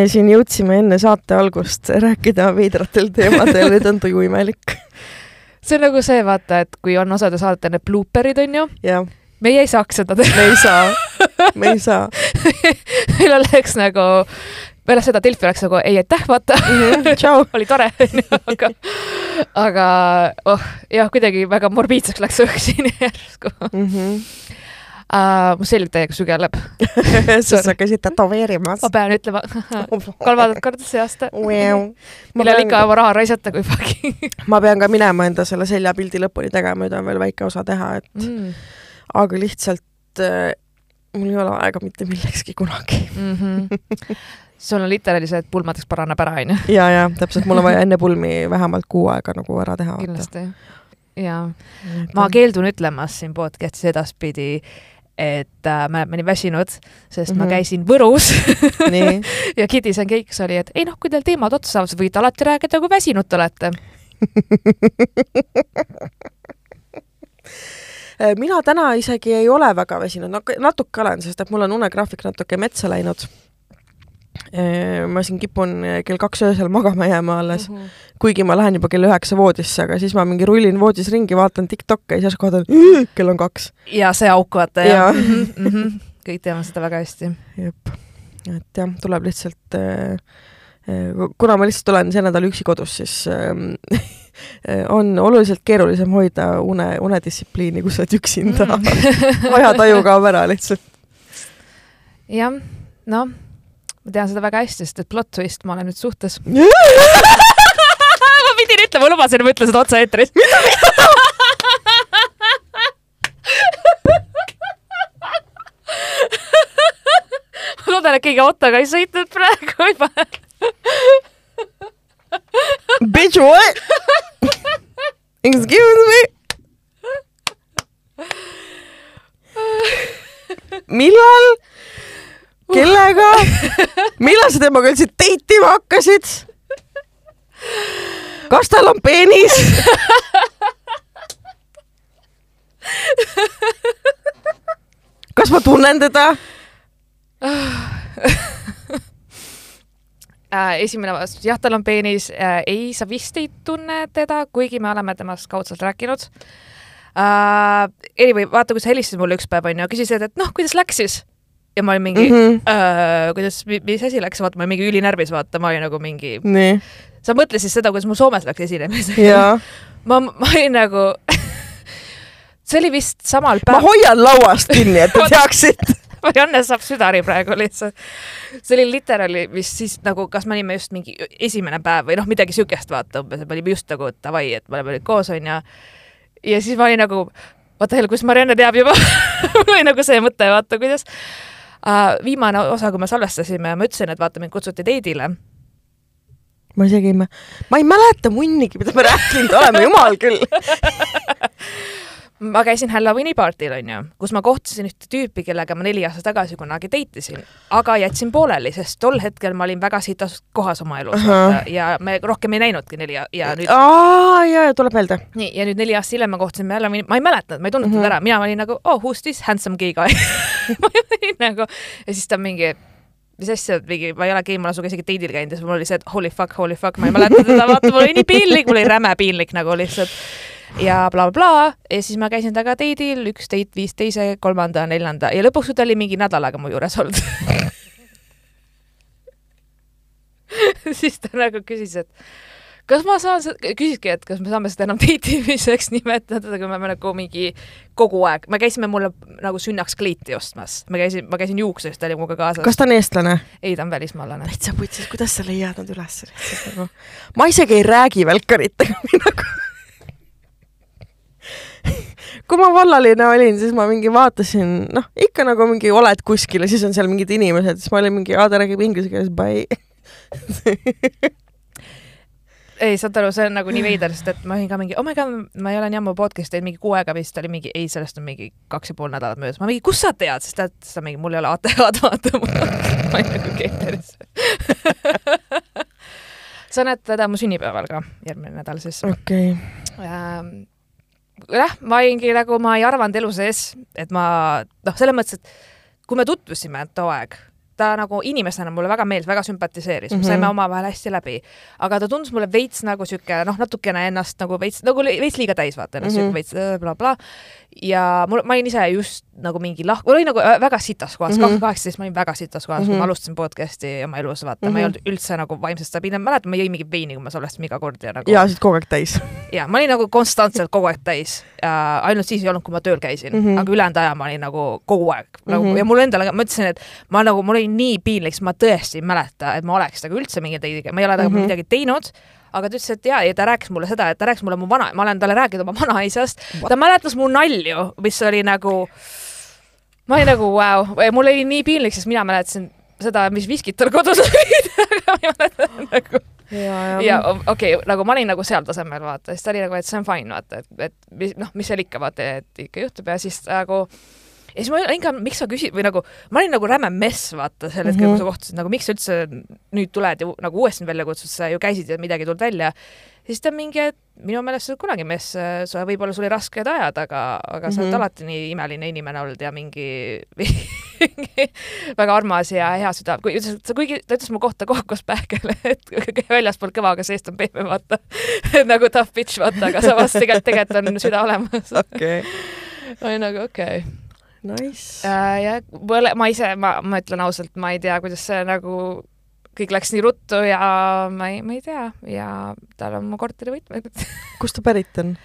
me siin jõudsime enne saate algust rääkida veidratel teemadel, nüüd on tuju imelik. see on nagu see, vaata, et kui on osade saadete need blooperid, onju, meie ei saaks seda teha. me ei saa, me ei saa. meil oleks nagu, peale seda Delfi oleks nagu ei aitäh, vaata, tšau. oli tore, aga, aga oh jah, kuidagi väga morbiidseks läks õhk siin järsku uh,. mu selg täiega sügeleb, sest sa käisid tätoveerimas ma. pean ütlema kolmandat korda see aasta. millal ikka oma raha raisata, kui fucking ma pean ka minema enda selle seljapildi lõpuni tegema, nüüd on veel väike osa teha, et mm.. aga lihtsalt äh, mul ei ole aega mitte millekski kunagi. Mm -hmm. sul on et pulmadeks paraneb ära, onju. ja, ja täpselt, mul on vaja enne pulmi vähemalt kuu aega nagu ära teha. kindlasti. ja ma keeldun ütlemast siin podcast'is edaspidi, et äh, ma nii väsinud, sest mm -hmm. ma Mhm. käisin Võrus ja Kidisen keiks oli, et ei noh, kui teil teemad otsa saavad, siis võite alati rääkida, kui väsinud te olete. Mina täna isegi ei ole väga väsinud, no natuke olen, sest et mul on unegraafik natuke metsa läinud. Ma siin kipun kell kaks öösel magama jääma alles, Mhm. kuigi ma lähen juba kell üheksa voodisse, aga siis ma mingi rullin voodis ringi, vaatan Tiktokke ja siis järsku vaatan, kell on kaks. ja see auk, vaata jah mm. -hmm. kõik teame seda väga hästi. jep, et jah, tuleb lihtsalt äh, äh, kuna ma lihtsalt olen see nädal üksi kodus, siis äh, on oluliselt keerulisem hoida une, unedistsipliini, kui sa oled üksinda mm.. ajataju kaob ära lihtsalt. jah, noh, ma tean seda väga hästi, sest et plot twist, ma olen nüüd suhtes. ma pidin ütlema, lubasin, ma ütlen seda otse-eetris. ma loodan, et keegi autoga ei sõitnud praegu juba. Bitch what? Excuse me? millal? kellega? millal sa temaga üldse date ima hakkasid? kas tal on peenis? kas ma tunnen teda? Äh, esimene vastus, jah, tal on peenis äh,. ei, sa vist ei tunne teda, kuigi me oleme temast kaudselt rääkinud äh,. Anyway, vaata, kui sa helistasid mulle üks päev onju, küsisid, et noh, kuidas läks siis? Ja ma olin mingi mm. -hmm. kuidas, mis asi läks, vaata, ma olin mingi ülinärvis, vaata, ma olin nagu mingi, sa mõtlesid seda, kuidas mul Soomes läks esinemisega. ma, ma olin nagu see oli vist samal ma päeval, hoian lauast kinni, et te teaksite. Marianne saab südari praegu lihtsalt. see oli literaali vist siis nagu, kas me olime just mingi esimene päev või noh, midagi siukest vaata umbes, et me olime just nagu davai, et me oleme nüüd koos onju. ja siis ma olin nagu, the hell, kus Marianne teab juba mul oli nagu see mõte, vaata kuidas. Viimane osa, kui me salvestasime, ma ütlesin, et vaata mind kutsuti date'ile ma isegi ei ma ei mäleta munnigi, mida me rääkinud oleme, jumal küll. ma käisin Halloweeni partil onju, kus ma kohtasin ühte tüüpi, kellega ma neli aastat tagasi kunagi date isin, aga jätsin pooleli, sest tol hetkel ma olin väga sitas kohas oma elus Ahah. vaata, ja me rohkem ei näinudki neli ja, ja nüüd aa, jaa, jaa, tuleb meelde. nii ja nüüd neli aastat hiljem me kohtusime jälle, ma ei mäletanud, ma ei tundnud teda Mhm. ära, mina olin nagu oh who's this handsome gay guy ma olin nagu ja siis ta mingi mis asja, mingi, ma ei ole ma olen sinuga isegi date'il käinud ja siis mul oli see, et holy fuck, holy fuck, ma ei mäleta teda, vaata, mul oli nii piinlik, mul oli räme piinlik nagu lihtsalt. Ja blablabla bla, bla. ja siis ma käisin temaga date'il, üks date viis teise, kolmanda, neljanda ja lõpuks ta oli mingi nädal aega mu juures olnud siis ta nagu küsis, et kas ma saan, küsiski, et kas me saame seda enam date imiseks nimetada, kui me oleme nagu mingi kogu aeg, me käisime mulle nagu sünnaks kleiti ostmas, me käisin, ma käisin juuksuris, ta oli minuga kaasas. kas ta on eestlane? ei, ta on välismaalane. täitsa putsis, kuidas sa leiad nad üles nagu? ma isegi ei räägi välkaritega nagu. Kui ma vallaline olin, siis ma mingi vaatasin, noh, ikka nagu mingi oled kuskil ja siis on seal mingid inimesed, siis ma olin mingi, aa ta räägib inglise keeles, bye. ei, saad aru, see on nagu nii veider, sest et ma olin ka mingi, oh my god, ma ei ole nii ammu podcast'i teinud, mingi kuu aega vist oli mingi, ei, sellest on mingi kaks ja pool nädalat möödas. ma mingi, kust sa tead, siis ta ütles, et mingi mul ei ole ATH-d, vaata. ma olin nagu keeteris. sa näed teda mu sünnipäeval ka, järgmine nädal siis okei, ähm,. jah, ma olingi nagu, ma ei arvanud elu sees, et ma noh, selles mõttes, et kui me tutvusime too aeg, ta nagu inimesena mulle väga meeldis, väga sümpatiseeris mm, -hmm. Mhm. saime omavahel hästi läbi. aga ta tundus mulle veits nagu sihuke noh, natukene ennast nagu veits, nagu veits liiga täis, vaata ennast mm Mhm. -hmm. veits äh, blablabla bla. ja mul, ma olin ise just nagu mingi lah-, mul oli nagu äh, väga sitas kohas mm, Mhm. -hmm. kaheksateist ma olin väga sitas kohas mm, -hmm. kui Mhm. ma alustasin podcast'i oma elus, vaata mm, -hmm. ma ei Mhm. olnud üldse nagu vaimselt stabiilne, mäletan, ma jõin mingit veini, kui ma salvestasin iga kord ja nagu ja siis kogu aeg täis ja ma olin nagu konstantselt kogu aeg täis äh,, ainult siis ei olnud, kui ma tööl käisin mm, Mhm. -hmm. aga ülejäänud aja ma olin nagu kogu aeg nagu mm Mhm. -hmm. ja mul endale, ma ütlesin, et ma nagu, mul oli nii piinlik, sest ma tõesti ei mäleta, et ma oleks nagu üldse mingeid ideid, ma ei ole temaga mm Mhm. -hmm. midagi teinud aga ta ütles, et jaa, ja ta rääkis mulle seda, et ta rääkis mulle mu vana, ma olen talle rääkinud oma vanaisast, ta mäletas mu nalju, mis oli nagu, ma olin nagu vau wow., mul oli nii piinlik, sest mina mäletasin seda, mis viskid tal kodus olid, aga ma ei mäleta nagu ja, ja okei okay,, nagu ma olin nagu seal tasemel vaata, siis ta oli nagu, et see on fine vaata, et, et mis noh, mis seal ikka vaata, et ikka juhtub ja siis nagu ja siis ma olin ka, miks sa küsid või nagu ma olin nagu räme mess vaata sel hetkel mm, -hmm. kui sa kohtusid nagu miks sa üldse nüüd tuled ja nagu uuesti välja kutsud, sa ju käisid ja midagi ei tulnud välja. siis ta mingi, et minu meelest sa oled kunagi mess, sa võib-olla sul oli rasked ajad, aga, aga sa oled mm Mhm. -hmm. alati nii imeline inimene olnud ja mingi, väga armas ja hea süda, kui ütles, et sa kuigi ta ütles mu kohta kohkus pähkele, et väljaspool kõva, aga seest on pehme, vaata. nagu tough bitch, vaata, aga samas tegelikult, tegelikult on süda olemas. okei, ma olin nagu okei okay.. nice. äh,. ja mõle- ma ise, ma, ma ütlen ausalt, ma ei tea, kuidas see nagu kõik läks nii ruttu ja ma ei, ma ei tea ja tal on mu korteri võtmed. kust ta pärit on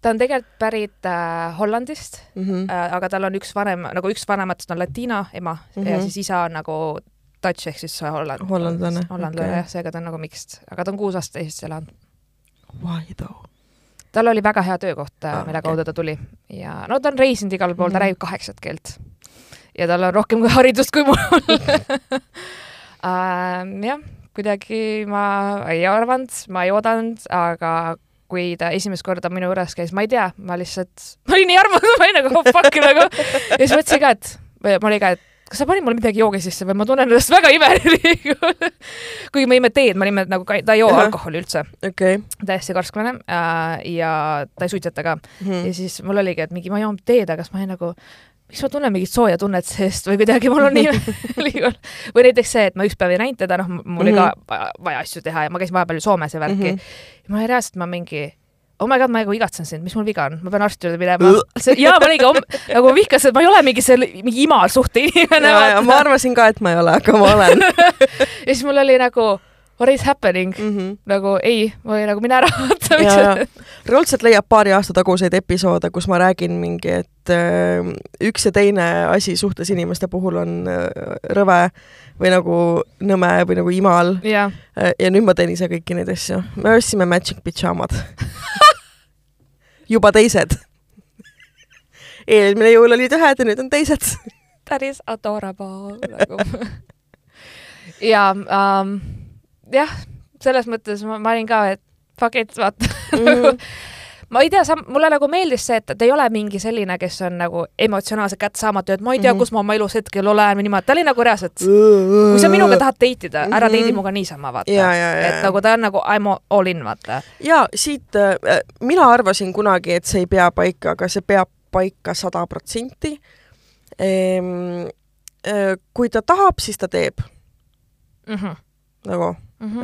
ta on tegelikult pärit äh, Hollandist mm? -hmm. äh,, aga tal on üks vanem, nagu üks vanematest on latiina ema mm Mhm. -hmm. ja siis isa on nagu Dutch ehk siis holland, Hollandlane, hollandlane okei. jah, seega ta on nagu mixed, aga ta on kuus aastat Eestis elanud. Why though? Tal oli väga hea töökoht Ah, ah,, mille okei. kaudu ta tuli ja no ta on reisinud igal pool mm, -hmm. ta Mhm. räägib kaheksat keelt. ja tal on rohkem kui haridust kui mul uh. jah, kuidagi ma ei arvanud, ma ei oodanud, aga kui ta esimest korda minu juures käis, ma ei tea, ma lihtsalt, ma olin nii armas, ma olin nagu oh fuck nagu ja siis mõtlesin ka, et ma olin ka, et kas sa panid mulle midagi joogi sisse või ma tunnen ennast väga imelik. kuigi me jõime teed, me olime nagu, ta ei joo alkoholi üldse, okei. täiesti karsklane äh, ja ta ei suitseta ka Mhm. ja siis mul oligi, et mingi ma joon teed, aga siis ma olin nagu, miks ma tunnen mingit sooja tunnet seest või kuidagi mul on nii liiga või näiteks see, et ma üks päev ei näinud teda, noh, mul oli ka vaja- vaja asju teha ja ma käisin vahepeal ju Soomes ja värki mm. Mhm. -hmm. ja ma reaalselt, ma mingi oh my god, ma nagu igatsen sind, mis mul viga on, ma pean arsti juurde minema. jaa, ma olingi nagu vihkas, et ma ei ole mingi selle, mingi imal suhte inimene. ma arvasin ka, et ma ei ole, aga ma olen ja siis mul oli nagu what is happening mm, mm. -hmm. nagu ei, olin nagu mine ära, vaata, raudselt leiab paari aasta taguseid episoode, kus ma räägin mingi, et äh, üks ja teine asi suhtes inimeste puhul on äh, rõve või nagu nõme või nagu imal äh, ja nüüd ma teen ise kõiki neid asju. me ostsime matching pidžaamad. juba teised. eelmine jõul olid ühed ja nüüd on teised. that is adorable nagu. ja um, jah, selles mõttes ma, ma olin ka, et fuck it, vaata Mhm. Ma ei tea, mulle nagu meeldis see, et ta ei ole mingi selline, kes on nagu emotsionaalselt kättesaamatu, et ma ei tea mm, Mhm. -hmm. kus ma oma elus hetkel olen või niimoodi, ta oli nagu reaalselt, kui sa minuga tahad date ida, ära Mhm. date'i minuga niisama, vaata. et nagu ta on nagu I m all in, vaata. ja siit äh, mina arvasin kunagi, et see ei pea paika, aga see peab paika sada protsenti. kui ta tahab, siis ta teeb Mhm. nagu,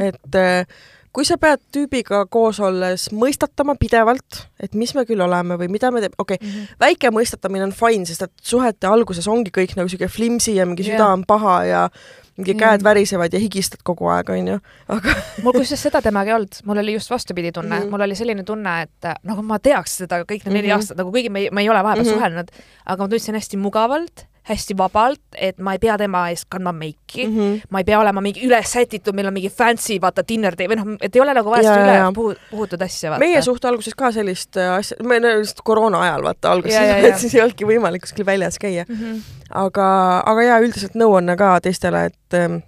et äh, kui sa pead tüübiga koos olles mõistatama pidevalt, et mis me küll oleme või mida me teeme, okei okay,, Mhm. väike mõistatamine on fine, sest et suhete alguses ongi kõik nagu siuke flimsi ja mingi Jah. süda on paha ja mingi Jah. käed värisevad ja higistad kogu aeg, onju, aga mul kusjuures seda temaga ei olnud, mul oli just vastupidi tunne mm, Mhm. -hmm. mul oli selline tunne, et nagu ma teaks seda kõik need neli Mhm. aastat, nagu kuigi me ei, me ei ole vahepeal mm Mhm. -hmm. suhelnud, aga ma tundsin hästi mugavalt, hästi vabalt, et ma ei pea tema eest kandma meiki mm, mm -hmm. ma ei pea olema mingi üles sätitud, meil on mingi fancy vaata dinner day või noh, et ei ole nagu vaja Ja, seda ja, üle ja. puhu, puhutud asja meie suhte alguses ka sellist äh, asja, me just koroona ajal vaata alguses Ja, ja,, ja. et siis ei olnudki võimalik kuskil väljas käia, mm. -hmm. aga, aga jaa, üldiselt nõuanne ka teistele, et ähm,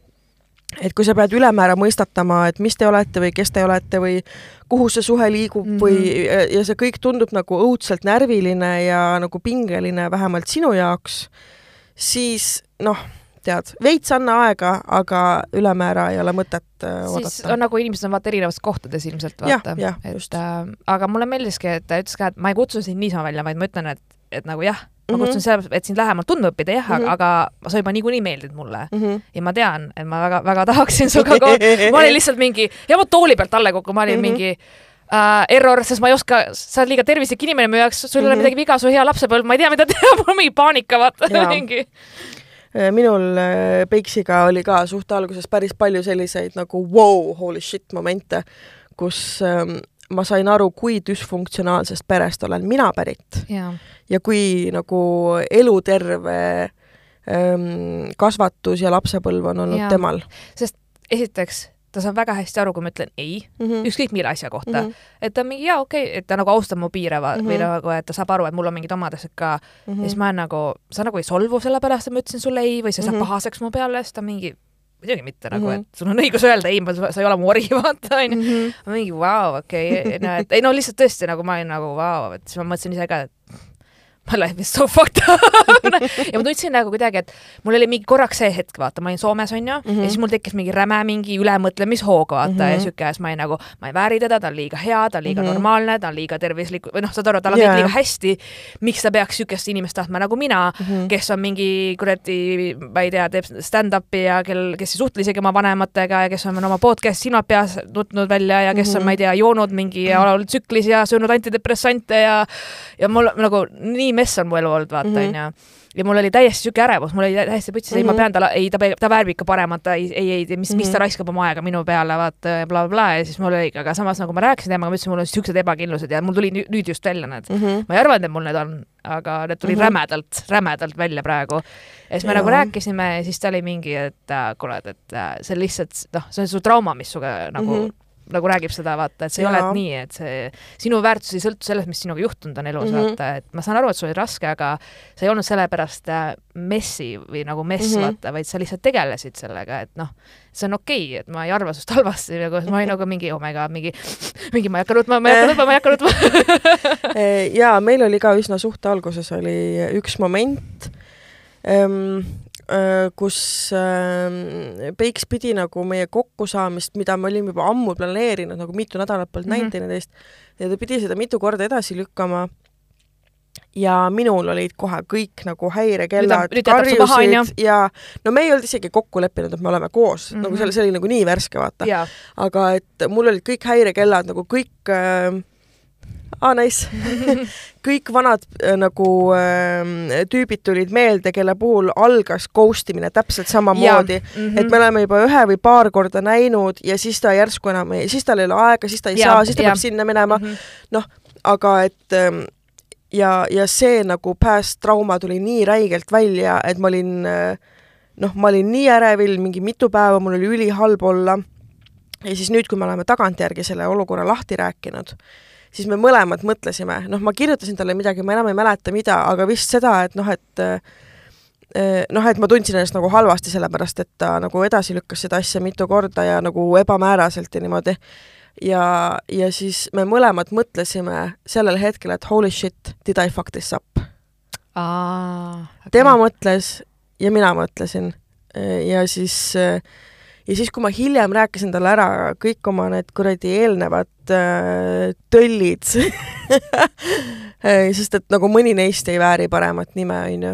et kui sa pead ülemäära mõistatama, et mis te olete või kes te olete või kuhu see suhe liigub mm Mhm. -hmm. või ja see kõik tundub nagu õudselt närviline ja nagu pingeline, vähemalt sinu jaoks, siis noh, tead, veits anna aega, aga ülemäära ei ole mõtet äh, siis oodata on. nagu inimesed on vaata erinevates kohtades ilmselt vaata et äh, aga mulle meeldiski, et ta ütles ka, et ma ei kutsu sind niisama välja, vaid ma ütlen, et, et nagu jah, ma kutsun sellepärast, et sind lähemalt tundma õppida, jah mm. -hmm. aga sa juba niikuinii meeldid mulle mm. -hmm. ja ma tean, et ma väga-väga tahaksin sinuga koos, ma olin lihtsalt mingi, ja ma tooli pealt alla kukkunud, ma olin mm. -hmm. mingi äh, error, sest ma ei oska, sa oled liiga tervislik inimene mu jaoks, sul ei ole Mhm. midagi viga, su hea lapsepõlv, ma ei tea, mida teha, mul on mingi paanika, vaata mingi. Äh, minul äh, Peiksiga oli ka suht alguses päris palju selliseid nagu wow, holy shit momente, kus ähm, ma sain aru, kui düsfunktsionaalsest perest olen mina pärit jaa, ja kui nagu eluterve ähm, kasvatus ja lapsepõlv on olnud Jaa. temal esiteks ta saab väga hästi aru, kui ma ütlen ei, mm. -hmm. ükskõik mille asja kohta mm. -hmm. et ta on mingi jaa, okei okay,, et ta nagu austab mu piire mm -hmm. või nagu, et ta saab aru, et mul on mingid omad asjad ka mm. -hmm. ja siis ma nagu, sa nagu ei solvu selle pärast, et ma ütlesin sulle ei või sa ei saa Mhm. pahaseks mu peale, siis ta mingi muidugi mitte nagu, Mhm. et sul on õigus öelda ei, sa ei ole mu ori, vaata onju. Mhm. ma mingi vau, okei no et ei no lihtsalt tõesti nagu ma olin nagu vau, et siis ma mõtlesin ise ka, et my life is so fucked up ja ma tundsin nagu kuidagi, et mul oli mingi korraks see hetk, vaata, ma olin Soomes onju mm, Mhm. -hmm. ja siis mul tekkis mingi räme mingi ülemõtlemishoog, vaata mm, -hmm. ja Mhm. siuke, siis ma olin nagu, ma ei vääri teda, ta on liiga hea, ta on liiga mm Mhm. -hmm. normaalne, ta on liiga tervislik või noh, saad aru, tal on Jaa. kõik liiga hästi. miks ta peaks siukest inimest tahtma nagu mina mm, Mhm. -hmm. kes on mingi kuradi, ma ei tea, teeb stand-up'i ja kel, kes ei suhtle isegi oma vanematega ja kes on oma podcast'i silmad peas nutnud välja ja kes mm -hmm. on, Mhm. ma ei tea, joonud mingi ja olnud tsüklis ja söönud antidepressante ja ja mul nagu nii mess on mu elu olnud, vaata Mhm. onju. ja mul oli täiesti siuke ärevus, mul oli täiesti putsis mm, -hmm. ei ma Mhm. pean talle, ei ta, ta väärib ikka paremat, ei, ei, ei, mis mm, -hmm. mis ta Mhm. raiskab oma aega minu peale, vaata ja blablabla ja siis mul oli, aga samas nagu ma rääkisin temaga, ma ütlesin, mul on siuksed ebakindlused ja mul tuli nü- nüüd just välja need. Mhm. ma ei arvanud, et mul need on, aga need tulid mm. -hmm. rämedalt, rämedalt välja praegu. ja siis me Jaa. nagu rääkisime ja siis ta oli mingi, et äh, kuule, et äh, see lihtsalt noh, see on su trauma, mis sinuga nagu mm. -hmm. Nagu räägib seda, vaata, et see ei Jaa. ole et nii, et see sinu väärtus ei sõltu sellest, mis sinuga juhtunud on elus mm. -hmm. vaata, et ma saan aru, et sul oli raske, aga see ei olnud sellepärast äh, messi või nagu mess mm. -hmm. vaata, vaid sa lihtsalt tegelesid sellega, et noh, see on okei okay,, et ma ei arva sinust halvasti nagu, ma olin nagu mingi oh my god, mingi, mingi ma ei hakka nutma, ma ei hakka nutma, ma ei hakka nutma. Jaa, meil oli ka üsna suhte alguses oli üks moment, kus ähm, Peiks pidi nagu meie kokkusaamist, mida me olime juba ammu planeerinud, nagu mitu nädalat polnud Mhm. näinud teineteist ja ta pidi seda mitu korda edasi lükkama ja minul olid kohe kõik nagu häirekellad, onju. ja no me ei olnud isegi kokku leppinud, et me oleme koos mm, -hmm. Mhm. nagu see, see oli nagu nii värske, vaata aga et mul olid kõik häirekellad nagu kõik äh, aa, nice kõik vanad äh, nagu äh, tüübid tulid meelde, kelle puhul algas ghost imine täpselt samamoodi, Mhm. et me oleme juba ühe või paar korda näinud ja siis ta järsku enam ei, siis tal ei ole aega, siis ta ei Jaa, saa, siis ta jaa. peab sinna minema, Mhm. aga et ähm, ja, ja see nagu past trauma tuli nii räigelt välja, et ma olin äh, noh, ma olin nii ärevil mingi mitu päeva, mul oli ülihalb olla ja siis nüüd, kui me oleme tagantjärgi selle olukorra lahti rääkinud, siis me mõlemad mõtlesime, noh, ma kirjutasin talle midagi, ma enam ei mäleta, mida, aga vist seda, et noh, et äh, noh, et ma tundsin ennast nagu halvasti, sellepärast et ta nagu edasi lükkas seda asja mitu korda ja nagu ebamääraselt ja niimoodi. ja, ja siis me mõlemad mõtlesime sellel hetkel, et holy shit, did I fuck this up? aa, tema mõtles ja mina mõtlesin ja siis ja siis, kui ma hiljem rääkisin talle ära kõik oma need kuradi eelnevad äh, töllid sest et nagu mõni neist ei vääri paremat nime, onju.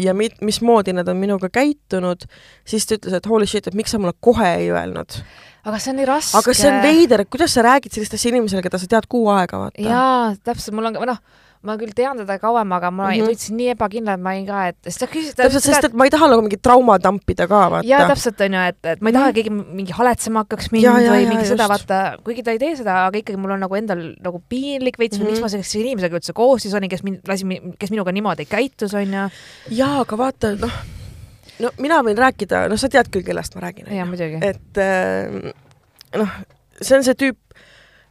ja mit-, mismoodi nad on minuga käitunud, siis ta ütles, et holy shit, et miks sa mulle kohe ei öelnud. aga see on nii raske. aga see on veider, kuidas sa räägid sellist asja inimesele, keda sa tead kuu aega, vaata. jaa, täpselt, mul on ka, noh, ma küll tean teda kauem, aga ma mm Mhm. -hmm. tundsin nii ebakindla, et ma olin ka, et sest ta küsis täpselt, sest et ma ei taha nagu mingit trauma tampida ka, vaata. jaa, täpselt onju, et, et ma ei taha, Mhm. et keegi mingi haletsema hakkaks mind Jaa, jaa, või mingi seda, just. vaata, kuigi ta ei tee seda, aga ikkagi mul on nagu endal nagu piinlik veits mm, Mhm. -hmm. miks ma sellise inimesega üldse koostis olin, kes mind lasi, kes minuga niimoodi käitus, onju. jaa, aga vaata, noh, no mina võin rääkida, noh, sa tead küll, kellest ma räägin, jaa, muidugi. et äh, noh, see on see tüüp,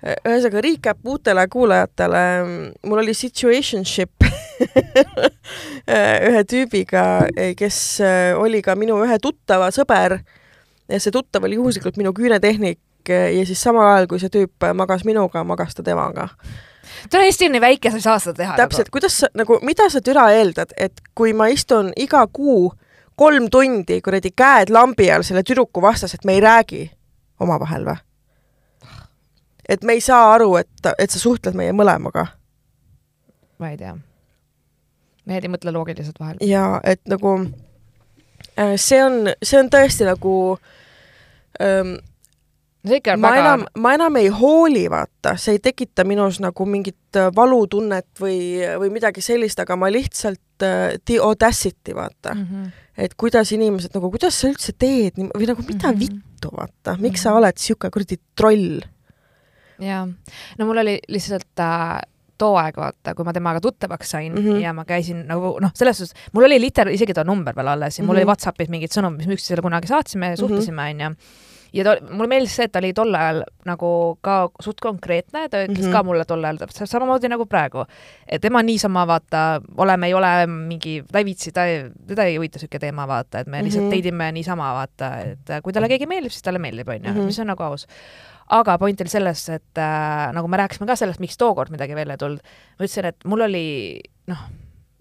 ühesõnaga recap uutele kuulajatele, mul oli situationship ühe tüübiga, kes oli ka minu ühe tuttava sõber ja see tuttav oli juhuslikult minu küünetehnik ja siis samal ajal, kui see tüüp magas minuga, magas ta temaga. ta on Eesti nii väike, sa ei saa seda teha. täpselt, kuidas sa nagu, mida sa türa eeldad, et kui ma istun iga kuu kolm tundi kuradi käed lambi all selle tüdruku vastas, et me ei räägi omavahel või? Et me ei saa aru, et, et sa suhtled meie mõlemaga. ma ei tea. mehed ei mõtle loogiliselt vahel. ja et nagu äh, see on, see on tõesti nagu ähm, see ikka ma väga enam, ma enam ei hooli, vaata, see ei tekita minus nagu mingit äh, valutunnet või, või midagi sellist, aga ma lihtsalt äh, the audacity, vaata mm., mm. -hmm. et kuidas inimesed nagu, kuidas sa üldse teed või nagu mida mm. -hmm. vittu, vaata, miks sa Mhm. oled sihuke kuradi troll jaa, no mul oli lihtsalt äh, too aeg, vaata, kui ma temaga tuttavaks sain mm Mhm. -hmm. ja ma käisin nagu noh, selles suhtes, mul oli liter-, isegi ta number veel alles ja mul mm -hmm. Mhm. oli Whatsappis mingid sõnumid, mis me üksteisele kunagi saatsime ja suhtlesime, onju. ja ta, mulle meeldis see, et ta oli tol ajal nagu ka suht konkreetne, ta ütles mm Mhm. -hmm. ka mulle tol ajal täpselt samamoodi nagu praegu. et tema niisama vaata, oleme, ei ole mingi, ta ei viitsi, ta, teda ei huvita siuke teema, vaata, et me lihtsalt Mhm. mm -hmm. teidime niisama, vaata, et kui talle keegi meeldib, siis talle meeldib, onju, Mhm. mis on nagu aus aga point oli selles, et äh, nagu me rääkisime ka sellest, miks tookord midagi välja ei tulnud, ma ütlesin, et mul oli noh,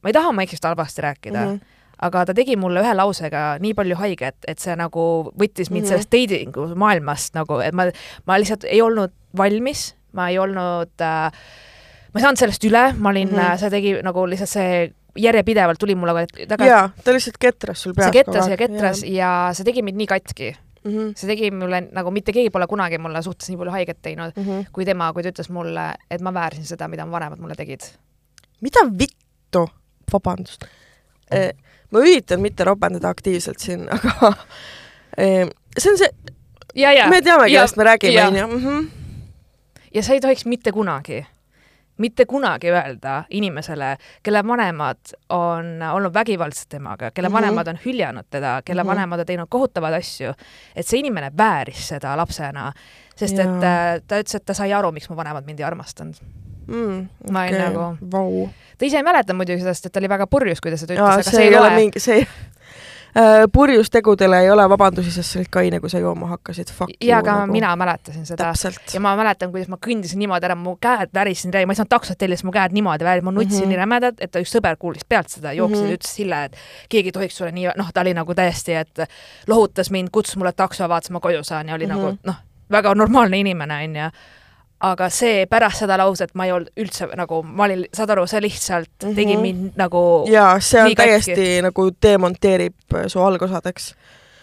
ma ei taha oma eksist halvasti rääkida mm. -hmm. aga ta tegi mulle ühe lausega nii palju haiget, et see nagu võttis mind mm. -hmm. sellest dating'u maailmast nagu, et ma, ma lihtsalt ei olnud valmis, ma ei olnud äh,, ma ei saanud sellest üle, ma olin mm, -hmm. see tegi nagu lihtsalt see järjepidevalt tuli mulle taga, jaa, ta lihtsalt ketras sul peas see ketras ja ketras ja. ja see tegi mind nii katki. Mm -hmm. see tegi mulle nagu mitte keegi pole kunagi mulle suhtes nii palju haiget teinud Mm -hmm. kui tema, kui ta ütles mulle, et ma väärsin seda, mida mu vanemad mulle tegid. mida vittu, vabandust. ma üritan mitte ropendada aktiivselt siin, aga eh, see on see, me teame, kellest me räägime, ja. onju. Mhm. ja sa ei tohiks mitte kunagi, mitte kunagi öelda inimesele, kelle vanemad on olnud vägivaldsed temaga, kelle mm. -hmm. vanemad on hüljanud teda, kelle mm. -hmm. vanemad on teinud kohutavaid asju, et see inimene vääris seda lapsena, sest Jaa. et äh, ta ütles, et ta sai aru, miks mu vanemad mind ei armastanud. Mm, Ma olin nagu- vau. ta ise ei mäleta muidugi sellest, sest ta oli väga purjus, kui ta seda ütles, aga see ei ole mingi, see äh, purjustegudele ei ole vabandusi, sest sa olid kaine, kui sa jooma hakkasid. jaa, aga nagu. mina mäletasin seda. ja. ma mäletan, kuidas ma kõndisin niimoodi ära, mu käed värisesid ära, ma ei saanud taksot tellida, sest mu käed niimoodi värisid, ma nutsin mm Mhm. -hmm. nii rämedalt, et ta üks sõber kuulis pealt seda, jooksis mm Mhm. -hmm. ja ütles Sille, et keegi ei tohiks sulle nii, noh, ta oli nagu täiesti, et lohutas mind, kutsus mulle takso, vaatas, ma koju saan ja oli mm -hmm. Mhm. nagu noh, väga normaalne inimene, onju. Aga see pärast seda lauset ma ei olnud üldse nagu, ma olin, saad aru, see lihtsalt mm -hmm. tegi Mhm. mind nagu jaa, see on Nii katki. täiesti nagu demonteerib äh, su algosadeks.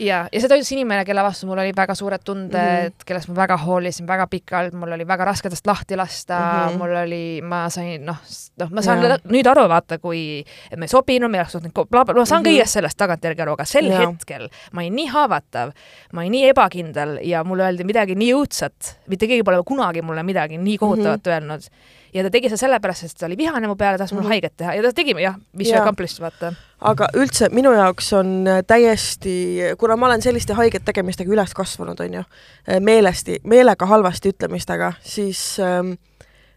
ja, ja seda ütles inimene, kelle vastu mul oli väga suured tunded mm. -hmm. kellest ma väga hoolisin väga pikalt, mul oli väga raske tast lahti lasta mm. -hmm. mul oli, ma sain noh, noh, ma saan Jaa. nüüd aru, vaata, kui me ei sobinud, me ei oleks suutnud, ma saan Mhm. kõigest sellest tagantjärgi aru, aga sel Jaa. hetkel ma olin nii haavatav, ma olin nii ebakindel ja mulle öeldi midagi nii õudset, mitte keegi pole kunagi mulle midagi nii kohutavat mm -hmm. öelnud. Ja ta tegi seda sellepärast, sest ta oli vihane mu peale, tahtis mulle Mhm. haiget teha ja ta tegi jah, mission Jaa. accomplished, vaata. aga üldse minu jaoks on äh, täiesti, kuna ma olen selliste haiget tegemistega üles kasvanud, on ju, meelesti, meelega halvasti ütlemistega, siis ähm,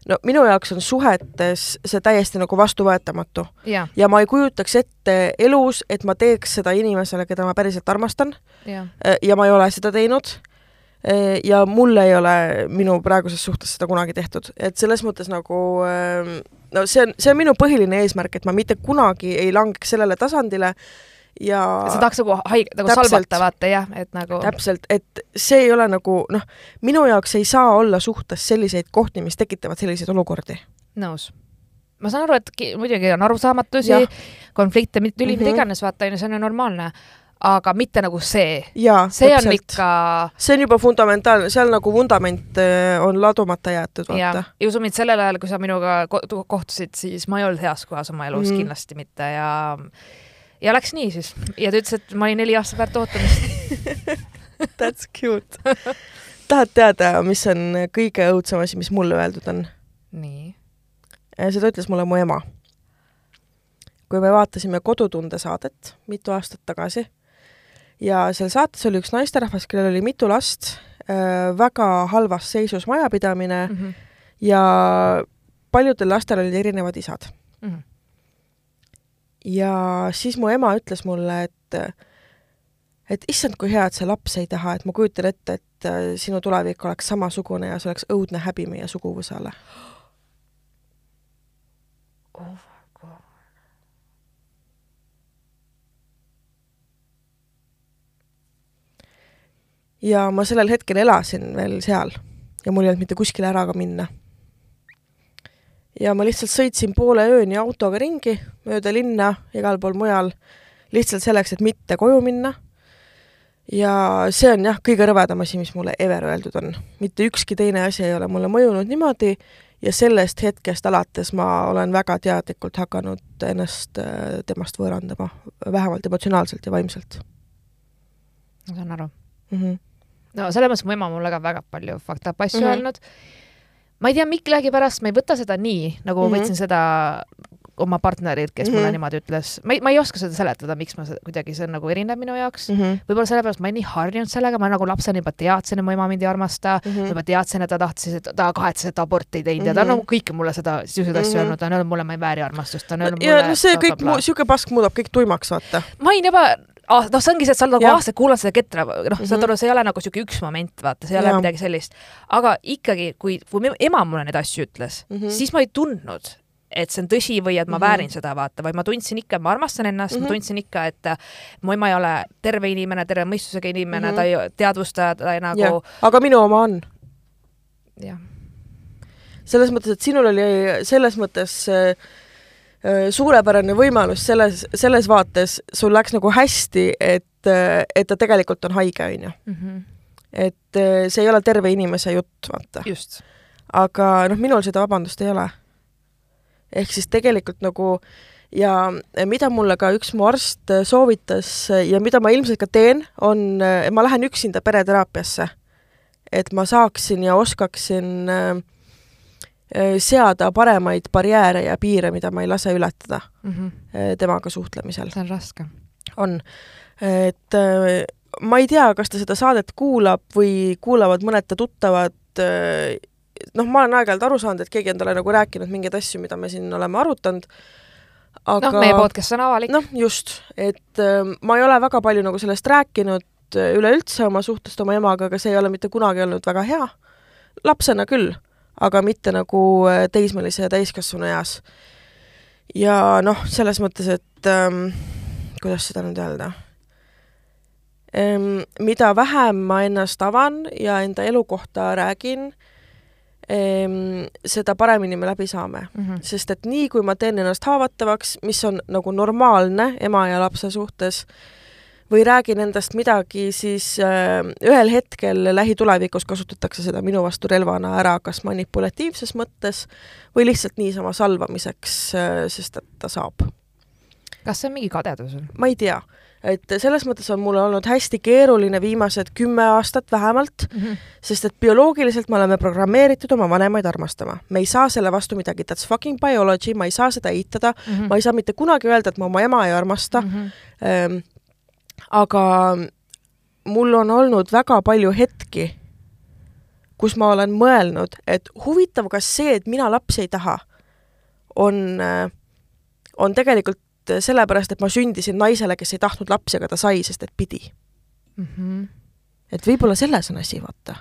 no minu jaoks on suhetes see täiesti nagu vastuvõetamatu ja, ja ma ei kujutaks ette elus, et ma teeks seda inimesele, keda ma päriselt armastan ja, äh, ja ma ei ole seda teinud. Ja mul ei ole minu praeguses suhtes seda kunagi tehtud, et selles mõttes nagu ähm, no see on, see on minu põhiline eesmärk, et ma mitte kunagi ei langeks sellele tasandile ja sa tahaks nagu haige, nagu Täpselt. salvata, vaata jah, et nagu täpselt, et see ei ole nagu noh, minu jaoks ei saa olla suhtes selliseid kohti, mis tekitavad selliseid olukordi. nõus. ma saan aru, et muidugi on arusaamatusi konflikte, tüli, mida Mhm. iganes, vaata onju, see on ju normaalne. Aga mitte nagu see, see on ikka see on juba fundamentaalne, seal nagu vundament äh, on ladumata jäetud, ja vaata., ja usu mind, sellel ajal, kui sa minuga ko- kohtusid, siis ma ei olnud heas kohas oma elus mm kindlasti mitte ja ja läks nii siis ja ta ütles, et ma olin neli aastat väärt ootamist. That's cute. tahad teada, mis on kõige õudsem asi, mis mulle öeldud on? nii. seda ütles mulle mu ema. kui me vaatasime Kodutunde saadet mitu aastat tagasi ja seal saates oli üks naisterahvas, kellel oli mitu last, väga halvas seisus majapidamine Mhm. ja paljudel lastel olid erinevad isad. Mhm. ja siis mu ema ütles mulle, et et issand, kui hea, et sa lapsi ei taha, et ma kujutan ette, et äh, sinu tulevik oleks samasugune ja see oleks õudne häbi meie suguvõsale. Oh ja ma sellel hetkel elasin veel seal ja mul ei olnud mitte kuskile ära ka minna. ja ma lihtsalt sõitsin poole ööni autoga ringi mööda linna, igal pool mujal, lihtsalt selleks, et mitte koju minna. ja see on jah, kõige rõvedam asi, mis mulle ever öeldud on. mitte ükski teine asi ei ole mulle mõjunud niimoodi ja sellest hetkest alates ma olen väga teadlikult hakanud ennast äh, temast võõrandama, vähemalt emotsionaalselt ja vaimselt ma saan aru mm. -hmm. No selles mõttes mu ema mulle ka väga palju fucked up asju mm. -hmm. öelnud. ma ei tea, millegipärast ma ei võta seda nii, nagu mm -hmm. Võtsin seda oma partnerilt, kes mm -hmm. mulle Mhm. niimoodi ütles, ma ei, ma ei oska seda seletada, miks ma seda kuidagi, see on nagu erinev minu jaoks mm. mm. -hmm. -hmm. võib-olla sellepärast ma olen nii harjunud sellega, ma nagu lapsena juba teadsin, et mu ema mind ei armasta mm. -hmm. juba teadsin, et ta tahtis, et ta kahetses, et aborti ei teinud mm -hmm. ja ta on Mhm. nagu kõike mulle seda, siukseid asju Mhm. öelnud, ta on öelnud mulle, ma ei vääri armastust, ta on öelnud ja mulle no see kõik, niisugune pask muudab kõik tuimaks, vaata. ma olin juba ah, noh, see ongi see, et sa nagu aastaid kuulanud seda ketra, noh mm -hmm. saad Mhm. aru, see ei ole nagu siuke üks moment, vaata, see ei ole Jah. midagi sellist. aga ikkagi, kui, kui ema mulle neid asju ütles mm, Mhm. -hmm. siis ma ei tundnud, et see on tõsi või et ma mm Mhm. -hmm. väärin seda, vaata, vaid ma tundsin ikka, ma armastan ennast mm, -hmm. Mhm. ma tundsin ikka, et äh, mu ema ei ole terve inimene, terve mõistusega inimene mm, Mhm. -hmm. ta ei teadvusta, ta ei nagu aga minu oma on. jah selles mõttes, et sinul oli selles mõttes äh, suurepärane võimalus selles, selles vaates, sul läks nagu hästi, et äh,, et ta tegelikult on haige, on ju. -hmm. et äh, see ei ole terve inimese jutt, vaata. just. aga noh, minul seda vabandust ei ole. ehk siis tegelikult nagu ja mida mulle ka üks mu arst äh, soovitas äh, ja mida ma ilmselt ka teen, on, ma lähen üksinda pereteraapiasse. et ma saaksin ja oskaksin äh, äh, seada paremaid barjääre ja piire, mida ma ei lase ületada Mm -hmm. äh, temaga suhtlemisel. see on raske. on. et äh, ma ei tea, kas ta seda saadet kuulab või kuulavad mõned ta tuttavad, noh, ma olen aeg-ajalt aru saanud, et keegi on talle nagu rääkinud mingeid asju, mida me siin oleme arutanud, aga noh, meie podcast on avalik. noh, just, et äh, ma ei ole väga palju nagu sellest rääkinud äh, üleüldse oma suhtest oma emaga, aga see ei ole mitte kunagi olnud väga hea. lapsena küll, aga mitte nagu äh, teismelise ja täiskasvanu eas. ja noh, selles mõttes, et ähm, kuidas seda nüüd öelda ähm,, mida vähem ma ennast avan ja enda elu kohta räägin ähm,, seda paremini me läbi saame mm. -hmm. sest et nii, kui ma teen ennast haavatavaks, mis on nagu normaalne ema ja lapse suhtes, või räägin endast midagi, siis äh, ühel hetkel lähitulevikus kasutatakse seda minu vastu relvana ära, kas manipulatiivses mõttes või lihtsalt niisama salvamiseks äh,, sest et ta saab. kas see on mingi kadedus ma ei tea, et selles mõttes on mul olnud hästi keeruline viimased kümme aastat vähemalt mm. -hmm. sest et bioloogiliselt me oleme programmeeritud oma vanemaid armastama. me ei saa selle vastu midagi, that's fucking biology, ma ei saa seda eitada mm. -hmm. ma ei saa mitte kunagi öelda, et ma oma ema ei armasta mm, -hmm. Aga mul on olnud väga palju hetki, kus ma olen mõelnud, et huvitav, kas see, et mina lapsi ei taha, on, on tegelikult sellepärast, et ma sündisin naisele, kes ei tahtnud lapsi, aga ta sai, sest et pidi Mm -hmm. et võib-olla selles on asi, vaata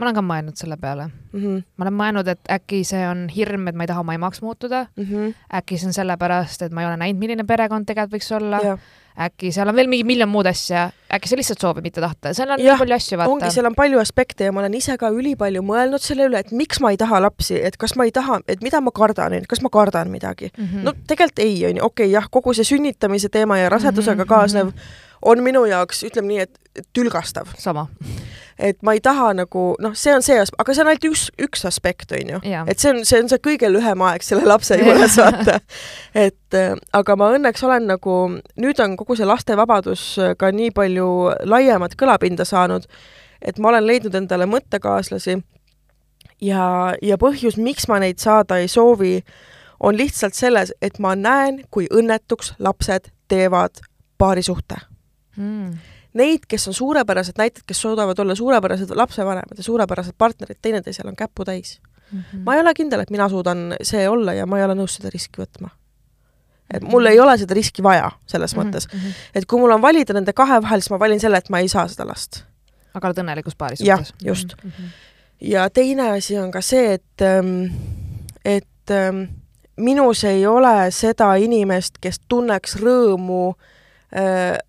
ma olen ka mõelnud selle peale mm. -hmm. ma olen mõelnud, et äkki see on hirm, et ma ei taha oma emaks muutuda Mm -hmm. äkki see on sellepärast, et ma ei ole näinud, milline perekond tegelikult võiks olla Ja. äkki seal on veel mingi miljon muud asja, äkki sa lihtsalt soovid mitte tahta, seal on Jah, nii palju asju, vaata. ongi, seal on palju aspekte ja ma olen ise ka ülipalju mõelnud selle üle, et miks ma ei taha lapsi, et kas ma ei taha, et mida ma kardan, et kas ma kardan midagi mm. -hmm. no tegelikult ei, on ju, okei okay,, jah, kogu see sünnitamise teema ja rasedusega Mhm, kaasnev on minu jaoks, ütleme nii, et tülgastav. sama. et ma ei taha nagu, noh, see on see, aga see on ainult üks, üks aspekt, on ju. Et see on, see on see kõige lühem aeg selle lapse juures, vaata. et äh, aga ma õnneks olen nagu, nüüd on kogu see lastevabadus äh, ka nii palju laiemat kõlapinda saanud, et ma olen leidnud endale mõttekaaslasi ja, ja põhjus, miks ma neid saada ei soovi, on lihtsalt selles, et ma näen, kui õnnetuks lapsed teevad paarisuhte mm. neid, kes on suurepärased näited, kes suudavad olla suurepärased lapsevanemad ja suurepärased partnerid, teineteisel on käputäis mm. -hmm. -hmm. ma ei ole kindel, et mina suudan see olla ja ma ei ole nõus seda riski võtma. et mul ei ole seda riski vaja selles mm -hmm. mõttes, et kui mul on valida nende kahe vahel, siis ma valin selle, et ma ei saa seda last. aga oled õnnelikus paari suhtes? jah, just mm. -hmm. ja teine asi on ka see, et, et minus ei ole seda inimest, kes tunneks rõõmu äh,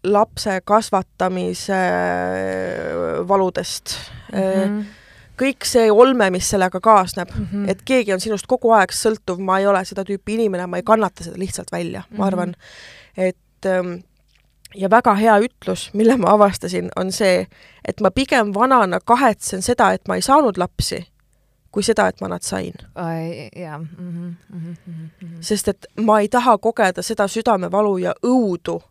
lapse kasvatamise äh, valudest mm. -hmm. kõik see olme, mis sellega kaasneb mm, Mhm. -hmm. et keegi on sinust kogu aeg sõltuv, ma ei ole seda tüüpi inimene, ma ei kannata seda lihtsalt välja mm, -hmm. ma arvan, et ähm, ja väga hea ütlus, mille ma avastasin, on see, et ma pigem vanana kahetsen seda, et ma ei saanud lapsi, kui seda, et ma nad sain. jaa. mhm, sest et ma ei taha kogeda seda südamevalu ja õudu,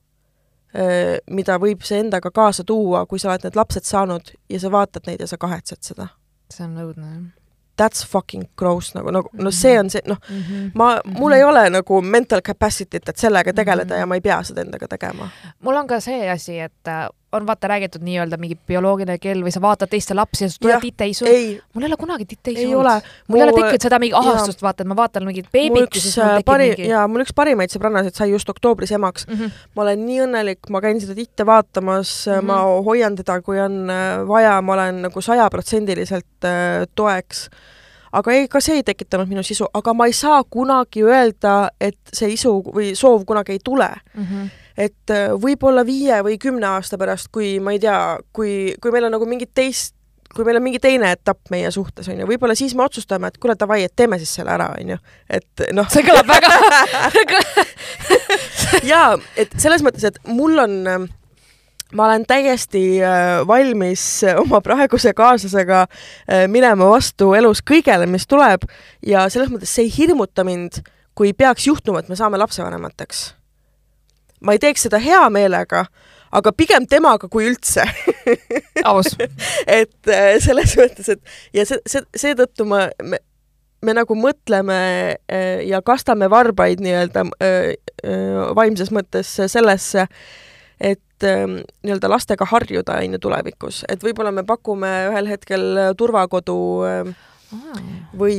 mida võib see endaga kaasa tuua, kui sa oled need lapsed saanud ja sa vaatad neid ja sa kahetsed seda. see on õudne, jah that's fucking gross nagu, nagu no see on see, noh mm, -hmm. ma, mul ei ole nagu mental capacity't, et sellega tegeleda mm -hmm. ja ma ei pea seda endaga tegema. mul on ka see asi, et äh, on vaata räägitud nii-öelda mingi bioloogiline kell või sa vaatad teiste lapsi ja sul tuleb titeisu. mul ei ole kunagi titeisu olnud. mul ei ole tekkinud seda mingi ahastust, vaata, et ma vaatan mingit beebit ja siis mul tekib pari, mingi. jaa, mul üks parimaid sõbrannasid sai just oktoobris emaks mm. -hmm. ma olen nii õnnelik, ma käin seda titte vaatamas mm, -hmm. ma hoian teda, kui on vaja, ma olen nagu sajaprotsendiliselt äh, toeks aga ei, ka see ei tekitanud minus isu, aga ma ei saa kunagi öelda, et see isu või soov kunagi ei tule mm. -hmm. Et võib-olla viie või kümne aasta pärast, kui ma ei tea, kui, kui meil on nagu mingit teist, kui meil on mingi teine etapp meie suhtes, on ju, võib-olla siis me otsustame, et kuule, davai, et teeme siis selle ära, on ju, et noh. see kõlab väga jaa, et selles mõttes, et mul on ma olen täiesti äh, valmis oma praeguse kaaslasega äh, minema vastu elus kõigele, mis tuleb ja selles mõttes see ei hirmuta mind, kui peaks juhtuma, et me saame lapsevanemateks. Ma ei teeks seda hea meelega, aga pigem temaga kui üldse. Aus. Et äh, selles mõttes, et ja see, see, seetõttu ma, me, me nagu mõtleme ja kastame varbaid nii-öelda vaimses mõttes sellesse, et nii-öelda lastega harjuda, on ju, tulevikus, et võib-olla me pakume ühel hetkel turvakodu või,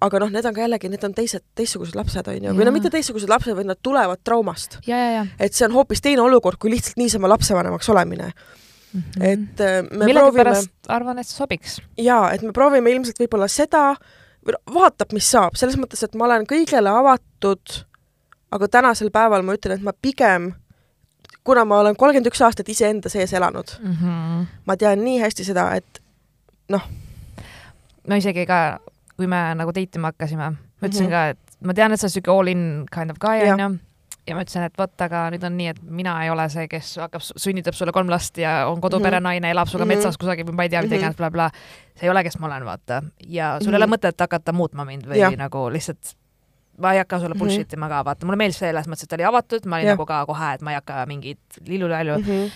aga noh, need on ka jällegi, need on teised, teistsugused lapsed, on ju, või no mitte teistsugused lapsed, vaid nad tulevad traumast. et see on hoopis teine olukord kui lihtsalt niisama lapsevanemaks olemine mm. -hmm. et me millegipärast proovime... arvan, et see sobiks. jaa, et me proovime ilmselt võib-olla seda, vaatab, mis saab, selles mõttes, et ma olen kõigele avatud, aga tänasel päeval ma ütlen, et ma pigem kuna ma olen kolmkümmend üks aastat iseenda sees elanud mm, -hmm. ma tean nii hästi seda, et noh. No isegi ka, kui me nagu date ima hakkasime, ma ütlesin mm -hmm. ka, et ma tean, et sa oled siuke all in kind of guy onju ja ma ütlesin, et vot, aga nüüd on nii, et mina ei ole see, kes hakkab, sünnitab sulle kolm last ja on koduperenaine mm, -hmm. elab sinuga mm -hmm. metsas kusagil või ma ei tea, mida iganes mm -hmm. bla,, blablabla. see ei ole, kes ma olen, vaata. ja sul mm -hmm. ei ole mõtet hakata muutma mind või ja. nagu lihtsalt ma ei hakka sulle Mhm. bullshit ima ka, vaata, mulle meeldis selles mõttes, et ta oli avatud, ma olin ja. nagu ka kohe, et ma ei hakka mingit lillulälju mm. -hmm.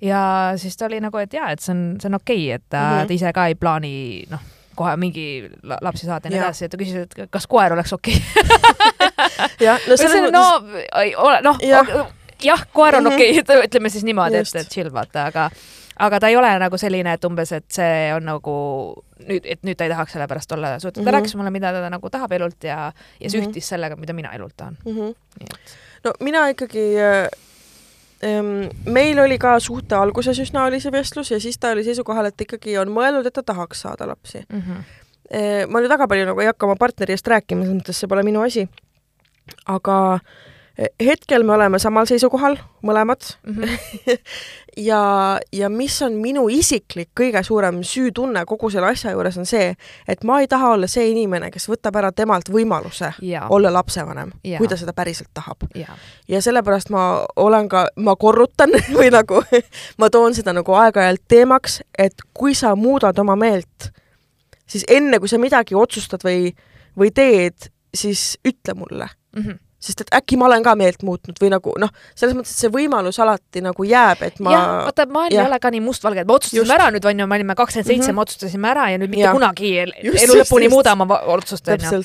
ja siis ta oli nagu, et jaa, et see on, see on okei okay,, et ta mm, -hmm. ta ise ka ei plaani, noh, kohe mingi lapsi saada ja nii edasi, et ta küsis, et kas koer oleks okei okay. jah, no selles mõttes. no, ole, noh, jah, koer on mm -hmm. okei okay,, ütleme siis niimoodi, et, et chill, vaata, aga aga ta ei ole nagu selline, et umbes, et see on nagu nüüd, et nüüd ta ei tahaks selle pärast olla suuteline mm. -hmm. ta rääkis mulle, mida ta nagu tahab elult ja, ja see mm -hmm. sellega, mida mina elult tahan mm. -hmm. no mina ikkagi ähm, meil oli ka suhte alguses üsna oli see vestlus ja siis ta oli seisukohal, et ikkagi on mõelnud, et ta tahaks saada lapsi mm. -hmm. ma nüüd väga palju nagu ei hakka oma partneri eest rääkima, selles mõttes see pole minu asi. aga hetkel me oleme samal seisukohal, mõlemad mm. -hmm. ja, ja mis on minu isiklik kõige suurem süütunne kogu selle asja juures, on see, et ma ei taha olla see inimene, kes võtab ära temalt võimaluse ja. olla lapsevanem, kui ta seda päriselt tahab. ja sellepärast ma olen ka, ma korrutan või nagu ma toon seda nagu aeg-ajalt teemaks, et kui sa muudad oma meelt, siis enne, kui sa midagi otsustad või, või teed, siis ütle mulle mm. -hmm sest et äkki ma olen ka meelt muutnud või nagu noh, selles mõttes, et see võimalus alati nagu jääb, et ma. jah, vaata, maailm ei ole ka nii mustvalge, et me otsustasime just. ära nüüd onju, me olime kakskümmend seitse, me mhm. otsustasime ära ja nüüd mitte ja. kunagi just, elu lõpuni muuda oma otsust onju.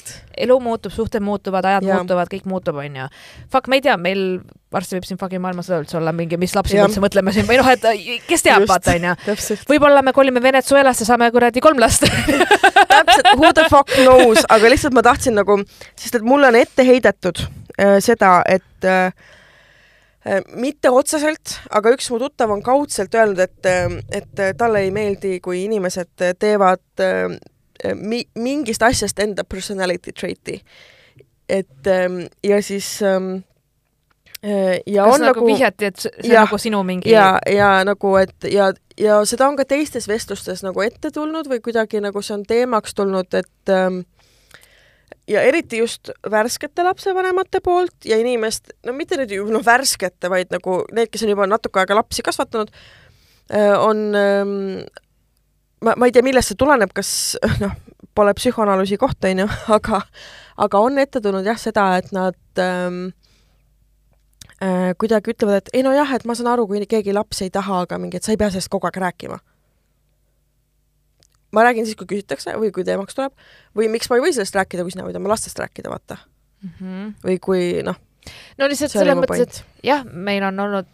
elu muutub, suhted muutuvad, ajad ja. muutuvad, kõik muutub onju. Fuck, ma ei tea, meil varsti võib siin fucking maailmasõda üldse olla mingi, mis lapsi me üldse mõtleme siin või noh, et kes teab, vaata onju. võib-olla me kolime Venezuelasse, saame kuradi kolm last täpselt, who the fuck knows, aga lihtsalt ma tahtsin nagu, sest et mulle on ette heidetud seda, et äh, mitte otseselt, aga üks mu tuttav on kaudselt öelnud, et, et talle ei meeldi, kui inimesed teevad äh, mi-, mingist asjast enda personality trait'i. et ja siis ja kas on nagu nagu vihjati, et see Jah. nagu sinu mingi ja, ja nagu, et ja, ja seda on ka teistes vestlustes nagu ette tulnud või kuidagi nagu see on teemaks tulnud, et ähm, ja eriti just värskete lapsevanemate poolt ja inimest, no mitte nüüd ju noh, värskete, vaid nagu need, kes on juba natuke aega lapsi kasvatanud, on ma, ma ei tea, millest see tuleneb, kas noh, pole psühhoanalüüsi koht, on ju, aga aga on ette tulnud jah seda, et nad ähm, äh, kuidagi ütlevad, et ei nojah, et ma saan aru, kui keegi lapsi ei taha, aga mingi, et sa ei pea sellest kogu aeg rääkima. Ma räägin siis, kui küsitakse või kui teemaks tuleb või miks ma ei või sellest rääkida, kui sina võid oma lastest rääkida, vaata. mm. -hmm. või kui noh, no lihtsalt selles mõttes, et jah, meil on olnud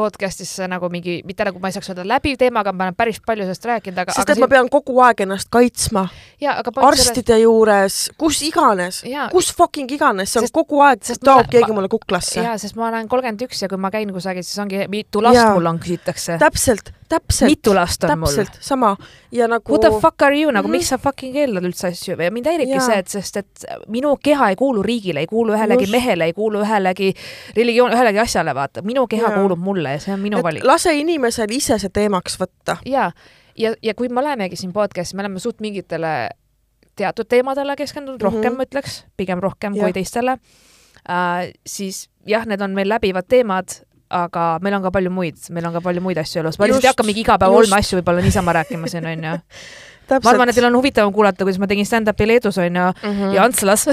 podcast'is see nagu mingi, mitte nagu ma ei saaks öelda läbiv teema, aga ma olen päris palju sellest rääkinud, aga, sest aga et ma pean kogu aeg ennast kaitsma ja, arstide juures, kus iganes kus fucking iganes, see on Sest- kogu aeg, ma- keegi mulle kuklasse. jaa, sest ma olen kolmkümmend üks ja kui ma käin kusagil, siis ongi mitu last Jaa. mul on, küsitakse. täpselt, täpselt, mitu last on mul? täpselt sama ja nagu Who the fuck are you, nagu Mhm. miks sa fucking keelad üldse asju ja mind häiribki Jaa. see, et sest et minu keha ei kuulu riigile, ei kuulu ühelegi Just. mehele, ei kuulu ühelegi religioon, ühelegi asjale, vaata, minu keha Jaa. kuulub mulle ja see on minu et valik. lase inimesel ise see teemaks võtta. ja, ja, ja kui me olemegi siin podcast'is, me oleme suht mingitele teatud teemadele keskendunud, rohkem Mhm. mm -hmm. ma ütleks, pigem rohkem Jah. kui teistele äh,, siis jah, need on meil läbivad teemad, aga meil on ka palju muid, meil on ka palju muid asju elus, ma lihtsalt ei hakka mingi iga päev olme-asju võib-olla niisama rääkima siin onju. ma arvan, et teil on huvitavam kuulata, kuidas ma tegin stand-up'i Leedus onju Mhm. ja Antslas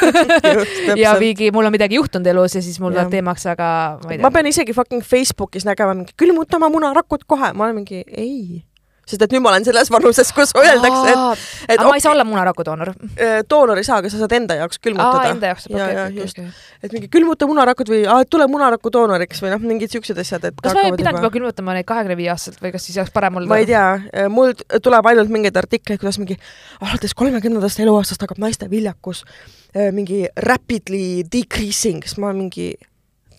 ja mingi, mul on midagi juhtunud elus ja siis mul tuleb teemaks, aga ma ei ma tea. pean isegi fucking Facebookis nägema mingi külmuta oma munarakud kohe, ma olen mingi ei, sest et nüüd ma olen selles vanuses, kus öeldakse, et, et aga ma ei saa olla munaraku doonor. et doonor ei saa, aga sa saad enda jaoks külmutada. enda jaoks, ja, ja okei, okei, et mingi külmuta munarakud või aa, tule munaraku doonoriks või noh, mingid siuksed asjad, et kas ma ei pidanud juba külmutama neid kahekümne viie aastaselt või kas siis oleks parem olla? ma ei tea, mul t- tuleb ainult mingeid artikleid, kuidas mingi alates kolmekümnendast eluaastast hakkab naiste viljakus äh, mingi rapidly decreasing, siis ma mingi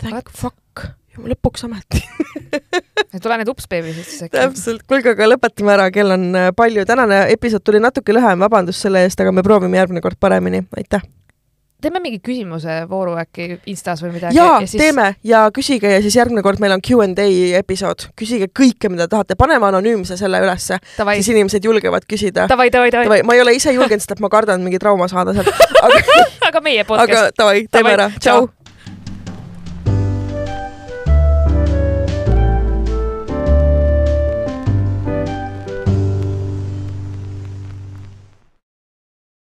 thank What? fuck, lõpuks ometi. tule nüüd ups beebi siis äkki. täpselt, kuulge, aga lõpetame ära, kell on äh, palju, tänane episood tuli natuke lühem, vabandust selle eest, aga me proovime järgmine kord paremini, aitäh. teeme mingi küsimuse vooru äkki Instas või midagi. jaa, teeme ja küsige ja siis järgmine kord meil on Q and A episood, küsige kõike, mida tahate, paneme anonüümse selle ülesse, siis inimesed julgevad küsida. davai, davai, davai, ma ei ole ise julgenud, sest et ma kardan mingi trauma saada sealt, aga aga meie aga podcast. davai, teeme Davai, ära, tšau. tšau.